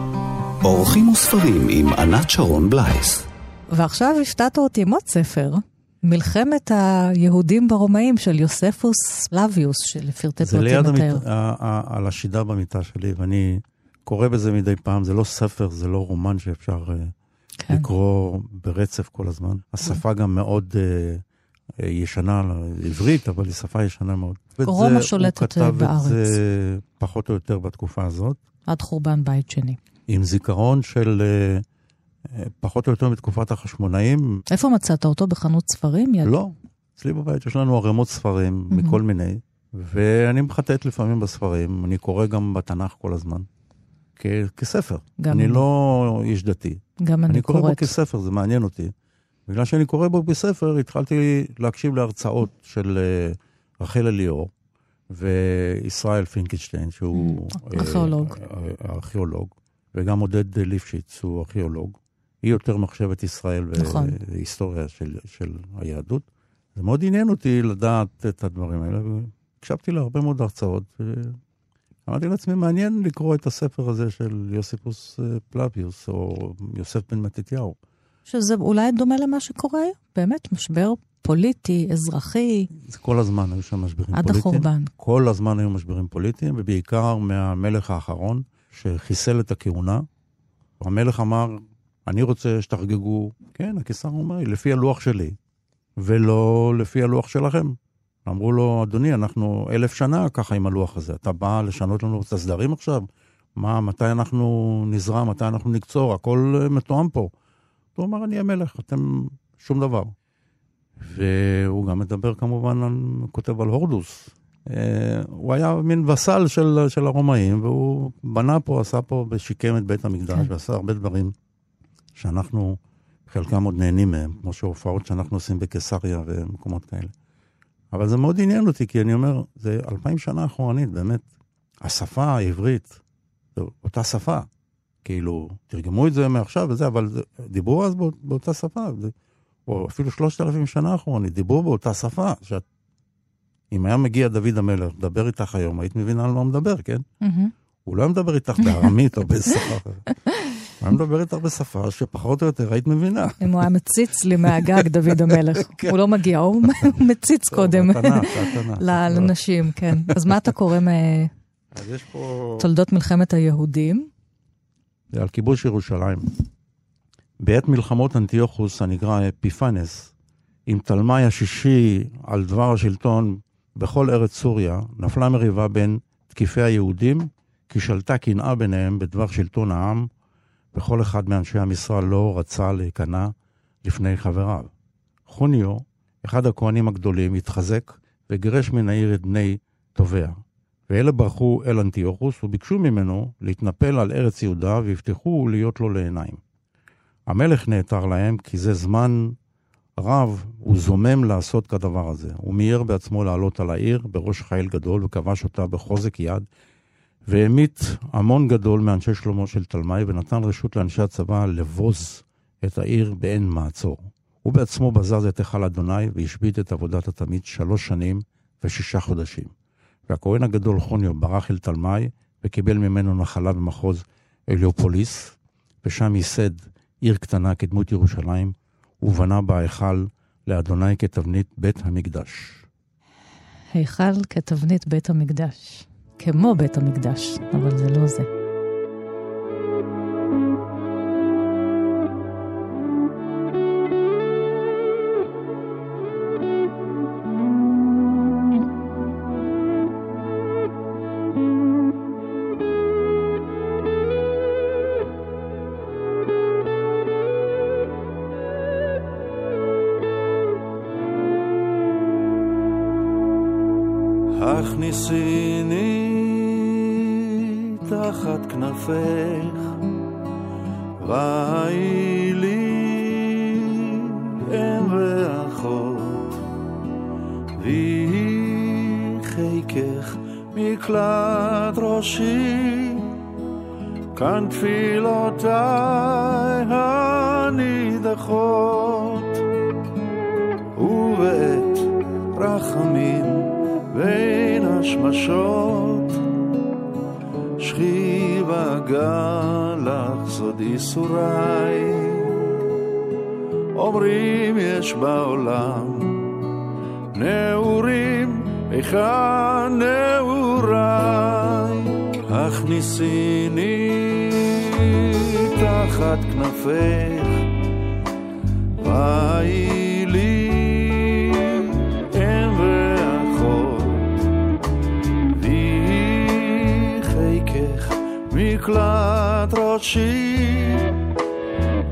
אורחים וספרים עם ענת שרון בלייס. ועכשיו הפתעת אותי עם עוד ספר, מלחמת היהודים ברומאים של יוספוס לביוס, שלפרטי זה פרטים ליד מתאר. המיט... ה- ה- על השידה במיטה שלי, ואני קורא בזה מדי פעם. זה לא ספר, זה לא רומן שאפשר אה, כן. לקרוא ברצף כל הזמן. השפה גם מאוד אה, ישנה, עברית, אבל היא שפה ישנה מאוד. רומא זה- שולטת, הוא כתב את בארץ. זה פחות או יותר בתקופה הזאת. עד חורבן בית שני. עם זיכרון של אה, פחות או יותר מתקופת החשמונאים. איפה מצאת אותו? בחנות ספרים? יד... לא, אצלי בבית יש לנו ערימות ספרים מהמם. מכל מיני, ואני מחטט לפעמים בספרים, אני קורא גם בתנ"ך כל הזמן, כ- כספר. גם אני אני. לא איש דתי, גם אני אני קורא בו קוראת. כספר, זה מעניין אותי. בגלל שאני קורא בו כספר, התחלתי להקשיב להרצאות של אה, רחל אליאור וישראל פינקלשטיין, שהוא... ארכיאולוג. אה, ארכיאולוג, וגם עודד ליפשיץ, הוא ארכיאולוג. היא יותר מחשבת ישראל נכון. והיסטוריה של, של היהדות. זה מאוד עניין אותי לדעת את הדברים האלה, והקשבתי להרבה מאוד הרצאות, ואמרתי לעצמי, מעניין לקרוא את הספר הזה של יוסיפוס אה, פלביוס, או יוסף בן מתתיהו. שזה אולי דומה למה שקורה. באמת, משבר פוליטי, אזרחי, זה כל הזמן היו שם משברים עד פוליטיים. החורבן. כל הזמן היו משברים פוליטיים, ובעיקר מהמלך האחרון, שחיסל את הכהונה. המלך אמר, אני רוצה שתחגגו, כן, הקיסר אומר, לפי הלוח שלי, ולא לפי הלוח שלכם. אמרו לו, אדוני, אנחנו אלף שנה ככה עם הלוח הזה. אתה בא לשנות לנו את הסדרים עכשיו? מה, מתי אנחנו נזרע, מתי אנחנו נקצור, הכל אה, מתואם פה. הוא אמר, אני המלך, אתם שום דבר. והוא גם מדבר כמובן, כותב על הורדוס. אה, הוא היה מין וסל של, של הרומאים, והוא בנה פה, עשה פה, ושיקם את בית המקדש, כן. ועשה הרבה דברים שאנחנו, חלקם עוד נהנים מהם, כמו שהופעות שאנחנו עושים בקיסריה ומקומות כאלה. אבל זה מאוד עניין אותי, כי אני אומר, זה אלפיים שנה אחורנית, באמת. השפה העברית, זו אותה שפה. כאילו, תרגמו את זה מעכשיו וזה, אבל זה, דיברו אז באות, באותה שפה. זה, או אפילו שלושת אלפים שנה אחורנית, דיברו באותה שפה. שאת, אם היה מגיע דוד המלך, מדבר איתך היום, היית מבינה על מה הוא מדבר, כן? Mm-hmm. הוא לא היה מדבר איתך בארמית או בשפה אחרת. הוא היה מדבר איתך בשפה שפחות או יותר היית מבינה. אם הוא היה מציץ לי מהגג, דוד המלך. כן. הוא לא מגיע, הוא מציץ קודם. לנשים, כן. אז מה אתה קורא מתולדות מלחמת היהודים? זה על כיבוש ירושלים. בעת מלחמות אנטיוכוס הנקרא אפיפנס, עם תלמי השישי על דבר השלטון בכל ארץ סוריה, נפלה מריבה בין תקיפי היהודים, כי שלטה קנאה ביניהם בדבר שלטון העם, וכל אחד מאנשי המשרה לא רצה להיכנע לפני חבריו. חוניו, אחד הכהנים הגדולים, התחזק וגירש מן העיר את בני תובע. ואלה ברחו אל אנטיוכוס וביקשו ממנו להתנפל על ארץ יהודה והבטיחו להיות לו לעיניים. המלך נעתר להם כי זה זמן רב הוא זומם לעשות כדבר הזה. הוא מיהר בעצמו לעלות על העיר בראש חיל גדול וכבש אותה בחוזק יד והמית המון גדול מאנשי שלמה של תלמי ונתן רשות לאנשי הצבא לבוז את העיר באין מעצור. הוא בעצמו בזז את היכל אדוני והשבית את עבודת התמיד שלוש שנים ושישה חודשים. והכהן הגדול חוניו ברח אל תלמי וקיבל ממנו נחלה במחוז אליופוליס, ושם ייסד עיר קטנה כדמות ירושלים, ובנה בה היכל לאדוני כתבנית בית המקדש. היכל כתבנית בית המקדש. כמו בית המקדש, אבל זה לא זה. ובעת רחמים בין השמשות. שכיבה גלח סוד ייסוריי אומרים יש בעולם נעורים היכן נעוריי? הכניסיני תחת כנפך מקלט ראשי,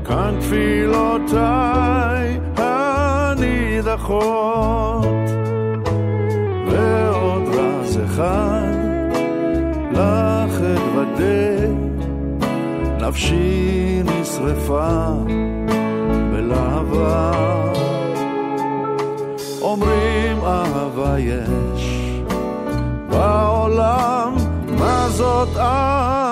כאן תפילותיי הנידחות, ועוד רז אחד לך אתוודה, נפשי נשרפה בלהבה. אומרים אהבה יש בעולם, מה זאת אהבה?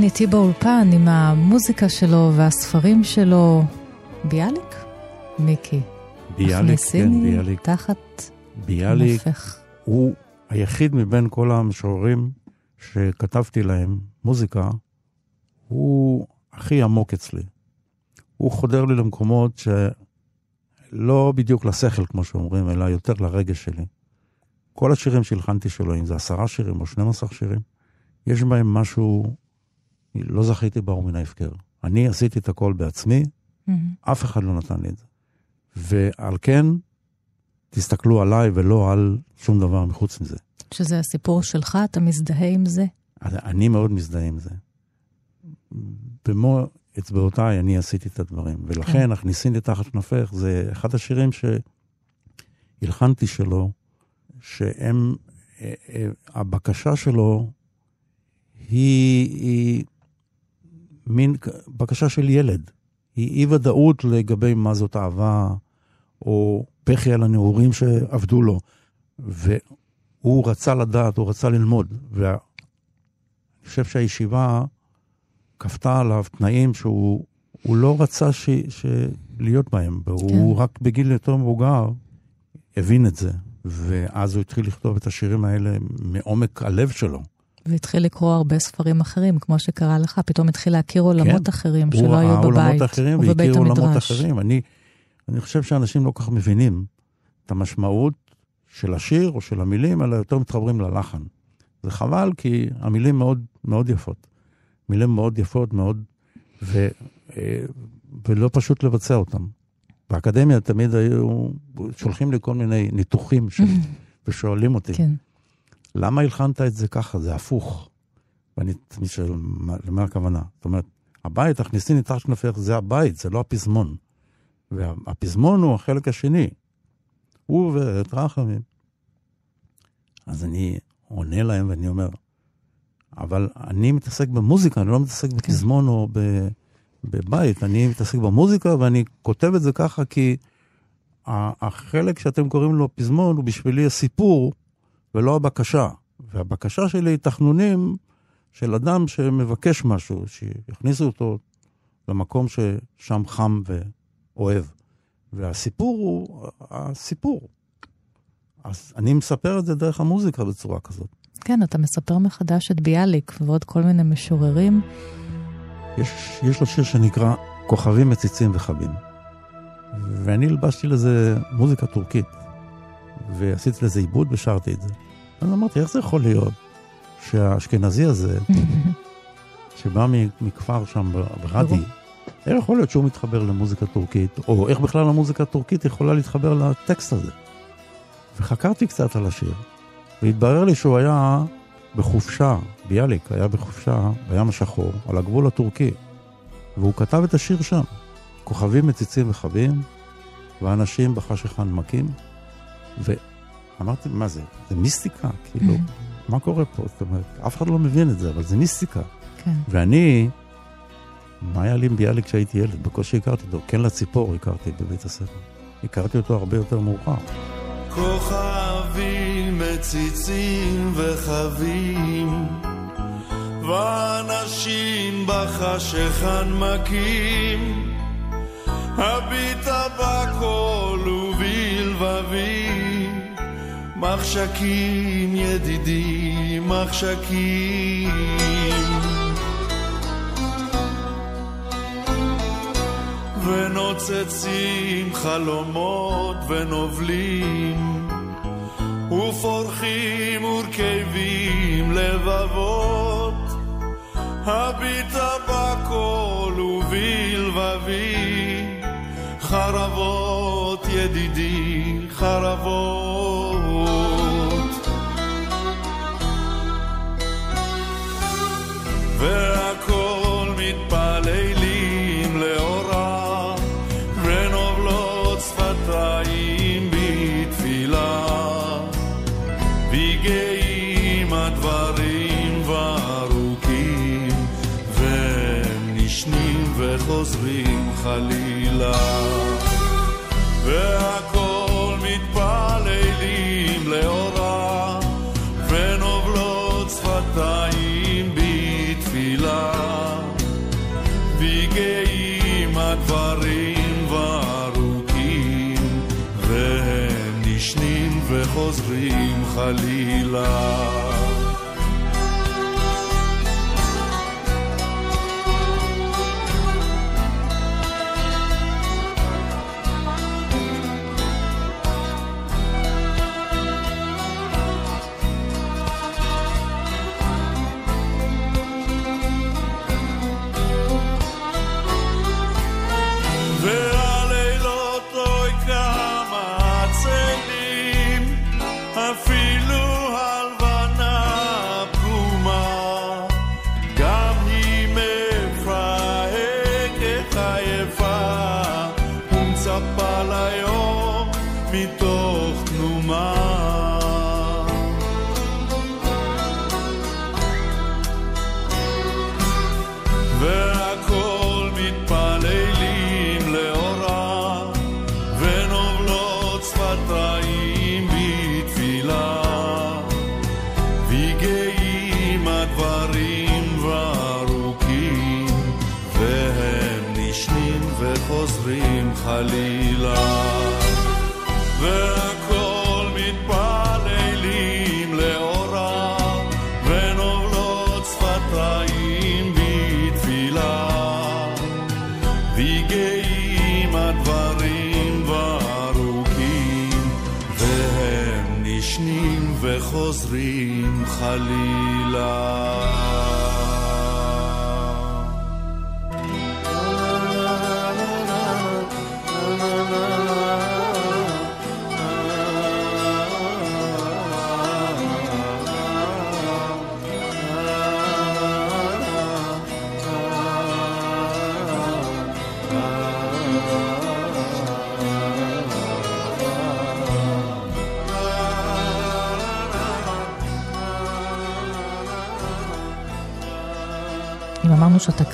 כאן איתי באולפן עם המוזיקה שלו והספרים שלו. ביאליק? מיקי. ביאליק, כן, ביאליק. תחת ביאליק נפח. הוא היחיד מבין כל המשוררים שכתבתי להם מוזיקה, הוא הכי עמוק אצלי. הוא חודר לי למקומות שלא בדיוק לשכל, כמו שאומרים, אלא יותר לרגש שלי. כל השירים שהלחנתי שלו, אם זה עשרה שירים או 12 שירים, יש בהם משהו, לא זכיתי באור מן ההפקר. אני עשיתי את הכל בעצמי, mm-hmm. אף אחד לא נתן לי את זה. ועל כן, תסתכלו עליי ולא על שום דבר מחוץ מזה. שזה הסיפור שלך, אתה מזדהה עם זה? אני מאוד מזדהה עם זה. במו אצבעותיי אני עשיתי את הדברים, ולכן כן. הכניסים לתחת נופך זה אחד השירים שהלחנתי שלו, שהם, אה, אה, הבקשה שלו היא, היא מין בקשה של ילד. היא אי ודאות לגבי מה זאת אהבה, או בכי על הנעורים שעבדו לו. והוא רצה לדעת, הוא רצה ללמוד. ואני חושב שהישיבה כפתה עליו תנאים שהוא לא רצה ש, ש, להיות בהם. כן. והוא רק בגיל יותר מבוגר הבין את זה. ואז הוא התחיל לכתוב את השירים האלה מעומק הלב שלו. והתחיל לקרוא הרבה ספרים אחרים, כמו שקרה לך, פתאום התחיל להכיר עולמות כן, אחרים שלא היו בבית עולמות אחרים ובבית המדרש. עולמות אחרים. אני, אני חושב שאנשים לא כל כך מבינים את המשמעות של השיר או של המילים, אלא יותר מתחברים ללחן. זה חבל, כי המילים מאוד, מאוד יפות. מילים מאוד יפות, מאוד, ו, אה, ולא פשוט לבצע אותם. באקדמיה תמיד היו, שולחים לי כל מיני ניתוחים של, ושואלים אותי, כן. למה הלחנת את זה ככה? זה הפוך. ואני תמיד שואל, למה הכוונה? זאת אומרת, הבית, הכניסי תחת כנפיך, זה הבית, זה לא הפזמון. והפזמון הוא החלק השני. הוא ואת רחמים. אז אני עונה להם ואני אומר, אבל אני מתעסק במוזיקה, אני לא מתעסק בפזמון או בבית, אני מתעסק במוזיקה ואני כותב את זה ככה כי החלק שאתם קוראים לו פזמון הוא בשבילי הסיפור ולא הבקשה. והבקשה שלי היא תחנונים של אדם שמבקש משהו, שיכניסו אותו למקום ששם חם ואוהב. והסיפור הוא הסיפור. אז אני מספר את זה דרך המוזיקה בצורה כזאת. כן, אתה מספר מחדש את ביאליק ועוד כל מיני משוררים. יש, יש לו שיר שנקרא כוכבים מציצים וחבים. ואני הלבשתי לזה מוזיקה טורקית. ועשיתי לזה עיבוד ושרתי את זה. אז אמרתי, איך זה יכול להיות שהאשכנזי הזה, שבא מכפר שם ברדי, איך יכול להיות שהוא מתחבר למוזיקה טורקית, או איך בכלל המוזיקה הטורקית יכולה להתחבר לטקסט הזה? וחקרתי קצת על השיר, והתברר לי שהוא היה בחופשה, ביאליק היה בחופשה בים השחור, על הגבול הטורקי, והוא כתב את השיר שם. כוכבים מציצים וחבים, ואנשים בחשך הנמקים, ואמרתי, מה זה? זה מיסטיקה, כאילו, מה קורה פה? זאת אומרת, אף אחד לא מבין את זה, אבל זה מיסטיקה. כן. ואני, מה היה לי עם ביאליק כשהייתי ילד? בקושי הכרתי אותו. כן לציפור הכרתי בבית הספר. הכרתי אותו הרבה יותר מאוחר. כוכבים מציצים וחבים ואנשים בחשכן מכים הביטה בקול ובלבבי מחשקים ידידי מחשקים. ונוצצים חלומות ונובלים ופורחים ורקבים לבבות. הביטה בקול ובלבבי חרבות ידידי חרבות והכל חלילה.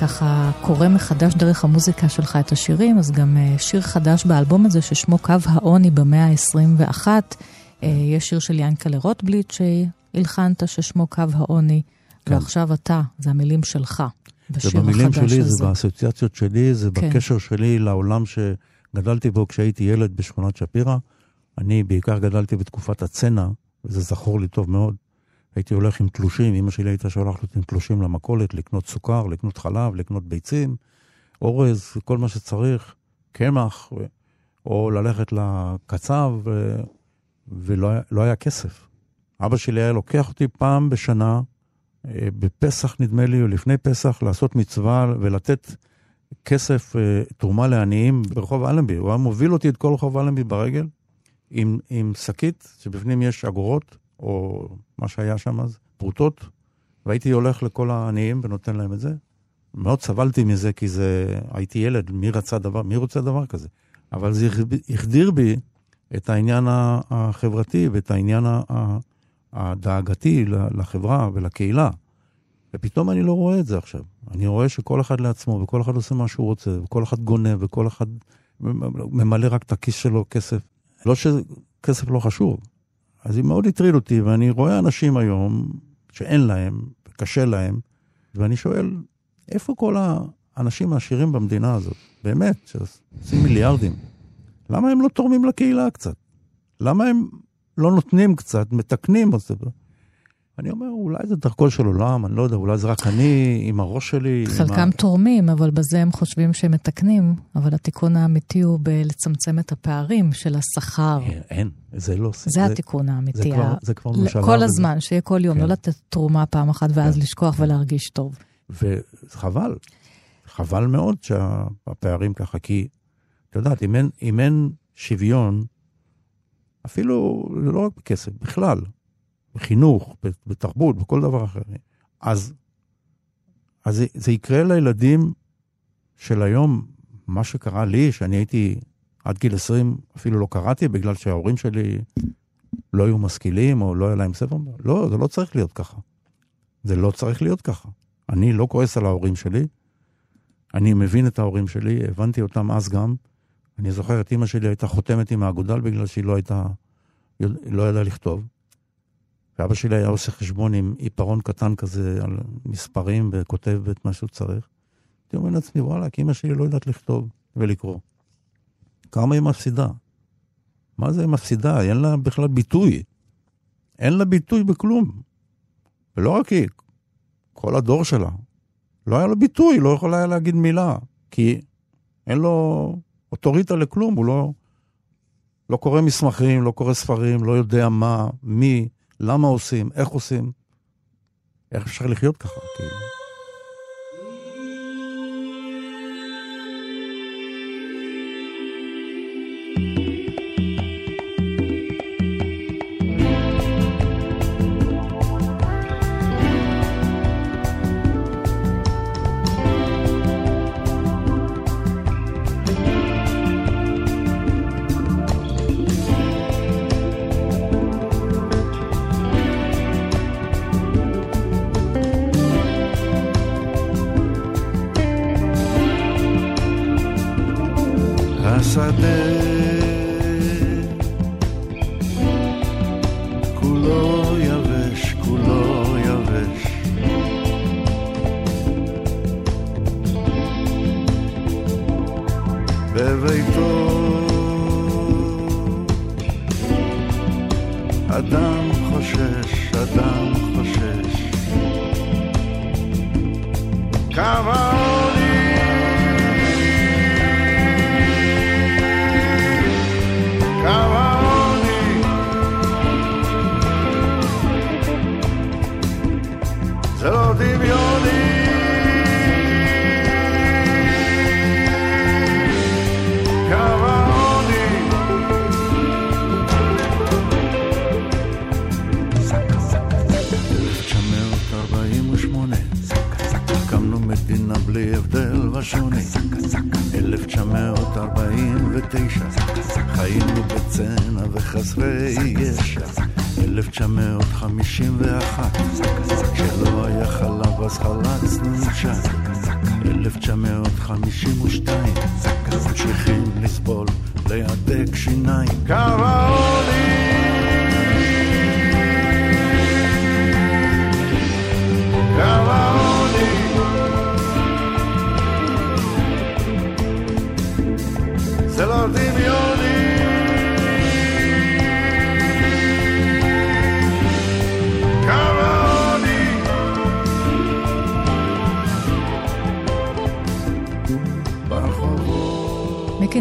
ככה קורא מחדש דרך המוזיקה שלך את השירים, אז גם אה, שיר חדש באלבום הזה ששמו קו העוני במאה ה-21. אה, יש שיר של ינקלה רוטבליט שהלחנת ששמו קו העוני, כן. ועכשיו אתה, זה המילים שלך, זה במילים שלי, הזה. זה באסוציאציות שלי, זה כן. בקשר שלי לעולם שגדלתי בו כשהייתי ילד בשכונת שפירא. אני בעיקר גדלתי בתקופת הצנע, וזה זכור לי טוב מאוד. הייתי הולך עם תלושים, אמא שלי הייתה שולחת אותי עם תלושים למכולת, לקנות סוכר, לקנות חלב, לקנות ביצים, אורז, כל מה שצריך, קמח, או ללכת לקצב. ולא לא היה כסף. אבא שלי היה לוקח אותי פעם בשנה, אה, בפסח נדמה לי, או לפני פסח, לעשות מצווה ולתת כסף, אה, תרומה לעניים ברחוב אלנבי. הוא היה מוביל אותי את כל רחוב אלנבי ברגל, עם, עם שקית שבפנים יש אגורות, או מה שהיה שם אז, פרוטות, והייתי הולך לכל העניים ונותן להם את זה. מאוד סבלתי מזה, כי זה, הייתי ילד, מי רצה דבר, מי רוצה דבר כזה? אבל זה החדיר בי את העניין החברתי ואת העניין הדאגתי לחברה ולקהילה. ופתאום אני לא רואה את זה עכשיו. אני רואה שכל אחד לעצמו, וכל אחד עושה מה שהוא רוצה, וכל אחד גונב, וכל אחד ממלא רק את הכיס שלו כסף. לא שכסף לא חשוב. אז זה מאוד הטריד אותי, ואני רואה אנשים היום שאין להם, קשה להם, ואני שואל, איפה כל האנשים העשירים במדינה הזאת? באמת, שעושים מיליארדים. למה הם לא תורמים לקהילה קצת? למה הם לא נותנים קצת, מתקנים? אז... אני אומר, אולי זה דרכו של עולם, אני לא יודע, אולי זה רק אני, עם הראש שלי. חלקם ה... תורמים, אבל בזה הם חושבים שהם מתקנים, אבל התיקון האמיתי הוא בלצמצם את הפערים של השכר. אין, אין, זה לא... זה התיקון האמיתי. זה כבר, זה כבר ממשלה. כל וזה- הזמן, שיהיה כל יום, כן. לא לתת תרומה פעם אחת ואז כן. לשכוח ולהרגיש טוב. וחבל, חבל מאוד שהפערים ככה, כי, את יודעת, אם אין, אם אין שוויון, אפילו לא רק בכסף, בכלל, בחינוך, בתרבות, בכל דבר אחר, אז, אז זה, זה יקרה לילדים של היום, מה שקרה לי, שאני הייתי עד גיל 20, אפילו לא קראתי, בגלל שההורים שלי לא היו משכילים, או לא היה להם ספר, לא, זה לא צריך להיות ככה. זה לא צריך להיות ככה. אני לא כועס על ההורים שלי, אני מבין את ההורים שלי, הבנתי אותם אז גם. אני זוכר את אימא שלי הייתה חותמת עם האגודל בגלל שהיא לא הייתה, לא ידעה לכתוב. ואבא שלי היה עושה חשבון עם עיפרון קטן כזה על מספרים וכותב את מה שהוא צריך. הייתי אומר לעצמי, וואלה, כי אמא שלי לא יודעת לכתוב ולקרוא. כמה היא מפסידה? מה זה היא מפסידה? אין לה בכלל ביטוי. אין לה ביטוי בכלום. ולא רק היא, כל הדור שלה. לא היה לו ביטוי, לא יכול היה להגיד מילה, כי אין לו אוטוריטה לכלום, הוא לא, לא קורא מסמכים, לא קורא ספרים, לא יודע מה, מי, למה עושים, איך עושים. איך אפשר לחיות ככה, כאילו? vardır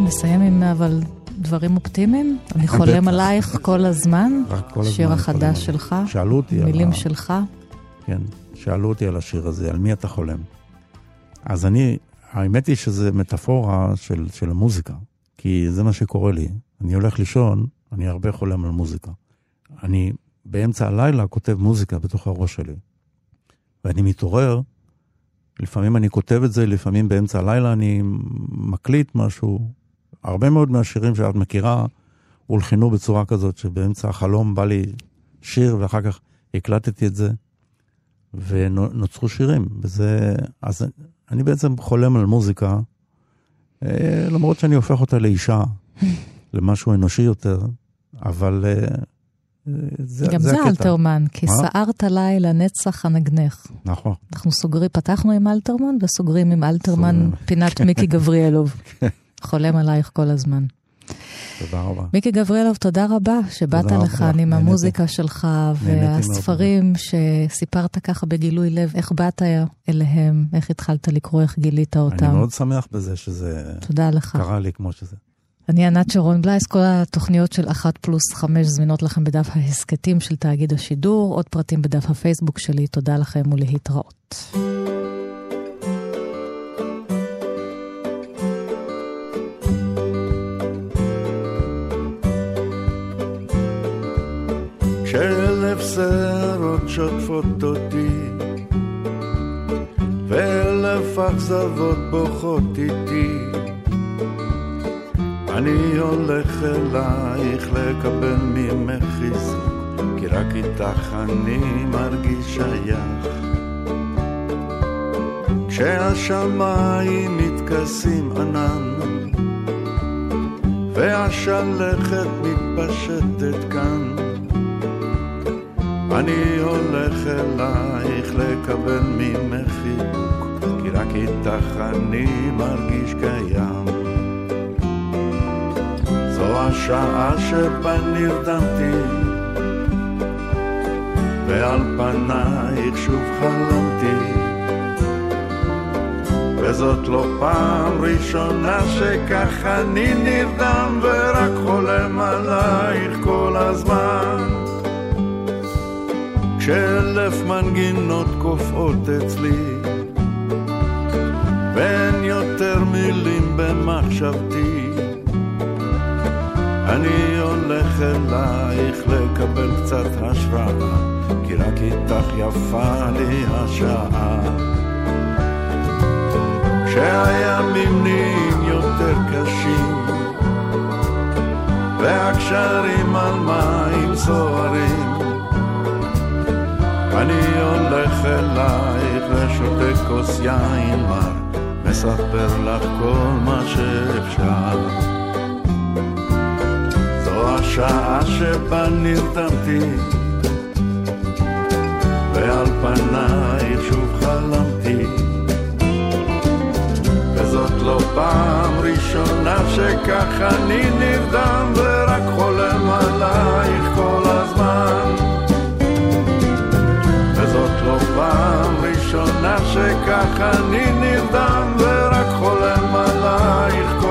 נסיים עם אבל דברים אופטימיים? אני חולם עלייך כל הזמן. רק כל הזמן. שיר החדש שלך. שאלו אותי על... מילים שלך. כן, שאלו אותי על השיר הזה, על מי אתה חולם. אז אני, האמת היא שזה מטאפורה של, של המוזיקה, כי זה מה שקורה לי. אני הולך לישון, אני הרבה חולם על מוזיקה. אני באמצע הלילה כותב מוזיקה בתוך הראש שלי. ואני מתעורר, לפעמים אני כותב את זה, לפעמים באמצע הלילה אני מקליט משהו, הרבה מאוד מהשירים שאת מכירה הולחנו בצורה כזאת שבאמצע החלום בא לי שיר ואחר כך הקלטתי את זה ונוצרו שירים. וזה, אז אני בעצם חולם על מוזיקה, למרות שאני הופך אותה לאישה, למשהו אנושי יותר, אבל אה, זה, גם זה, זה אלתרמן, כי סערת לילה נצח הנגנך. נכון. אנחנו סוגרים, פתחנו עם אלתרמן וסוגרים עם אלתרמן פינת מיקי גבריאלוב. כן. חולם עלייך כל הזמן. תודה רבה. מיקי גבריאלוב, תודה רבה שבאת לכאן עם המוזיקה שלך והספרים שסיפרת ככה בגילוי לב. איך באת אליהם? איך התחלת לקרוא? איך גילית אותם? אני מאוד שמח בזה שזה... תודה לך. קרה לי כמו שזה. אני ענת שרון בלייס, כל התוכניות של אחת פלוס חמש זמינות לכם בדף ההסכתים של תאגיד השידור, עוד פרטים בדף הפייסבוק שלי, תודה לכם ולהתראות. שערות שוטפות אותי ואלף אכזבות בוכות איתי. אני הולך אלייך לקבל ממך חיזוק כי רק איתך אני מרגיש שייך. כשהשמיים מתכסים ענן והשלכת מתפשטת כאן אני הולך אלייך לקבל ממך חיבוק כי רק איתך אני מרגיש קיים. זו השעה שבה נרדמתי ועל פנייך שוב חלמתי. וזאת לא פעם ראשונה שכך אני נרדם ורק חולם עלייך כל הזמן כשאלף מנגינות קופאות אצלי ואין יותר מילים במחשבתי. אני הולך אלייך לקבל קצת השראה כי רק איתך יפה לי השעה. כשהימים נהיים יותר קשים והקשרים על מים סוערים אני הולך אלייך ושותה כוס יין מר מספר לך כל מה שאפשר. זו השעה שבה נרתמתי ועל פנייך שוב חלמתי. וזאת לא פעם ראשונה שכך אני נרדם ורק חולם עלייך כל הזמן ראשונה שכך אני נרדם ורק חולם עלייך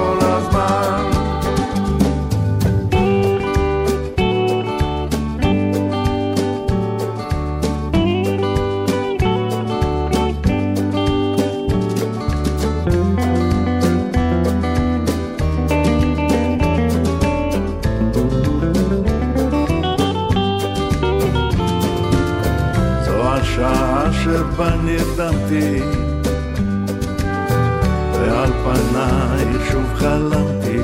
נרדמתי ועל פנייך שוב חלמתי.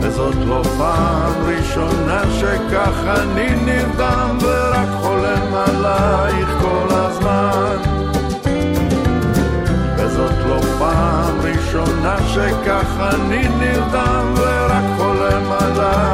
וזאת לא פעם ראשונה שכך אני נרדם ורק חולם עלייך כל הזמן. וזאת לא פעם ראשונה שכך אני נרדם ורק חולם עלייך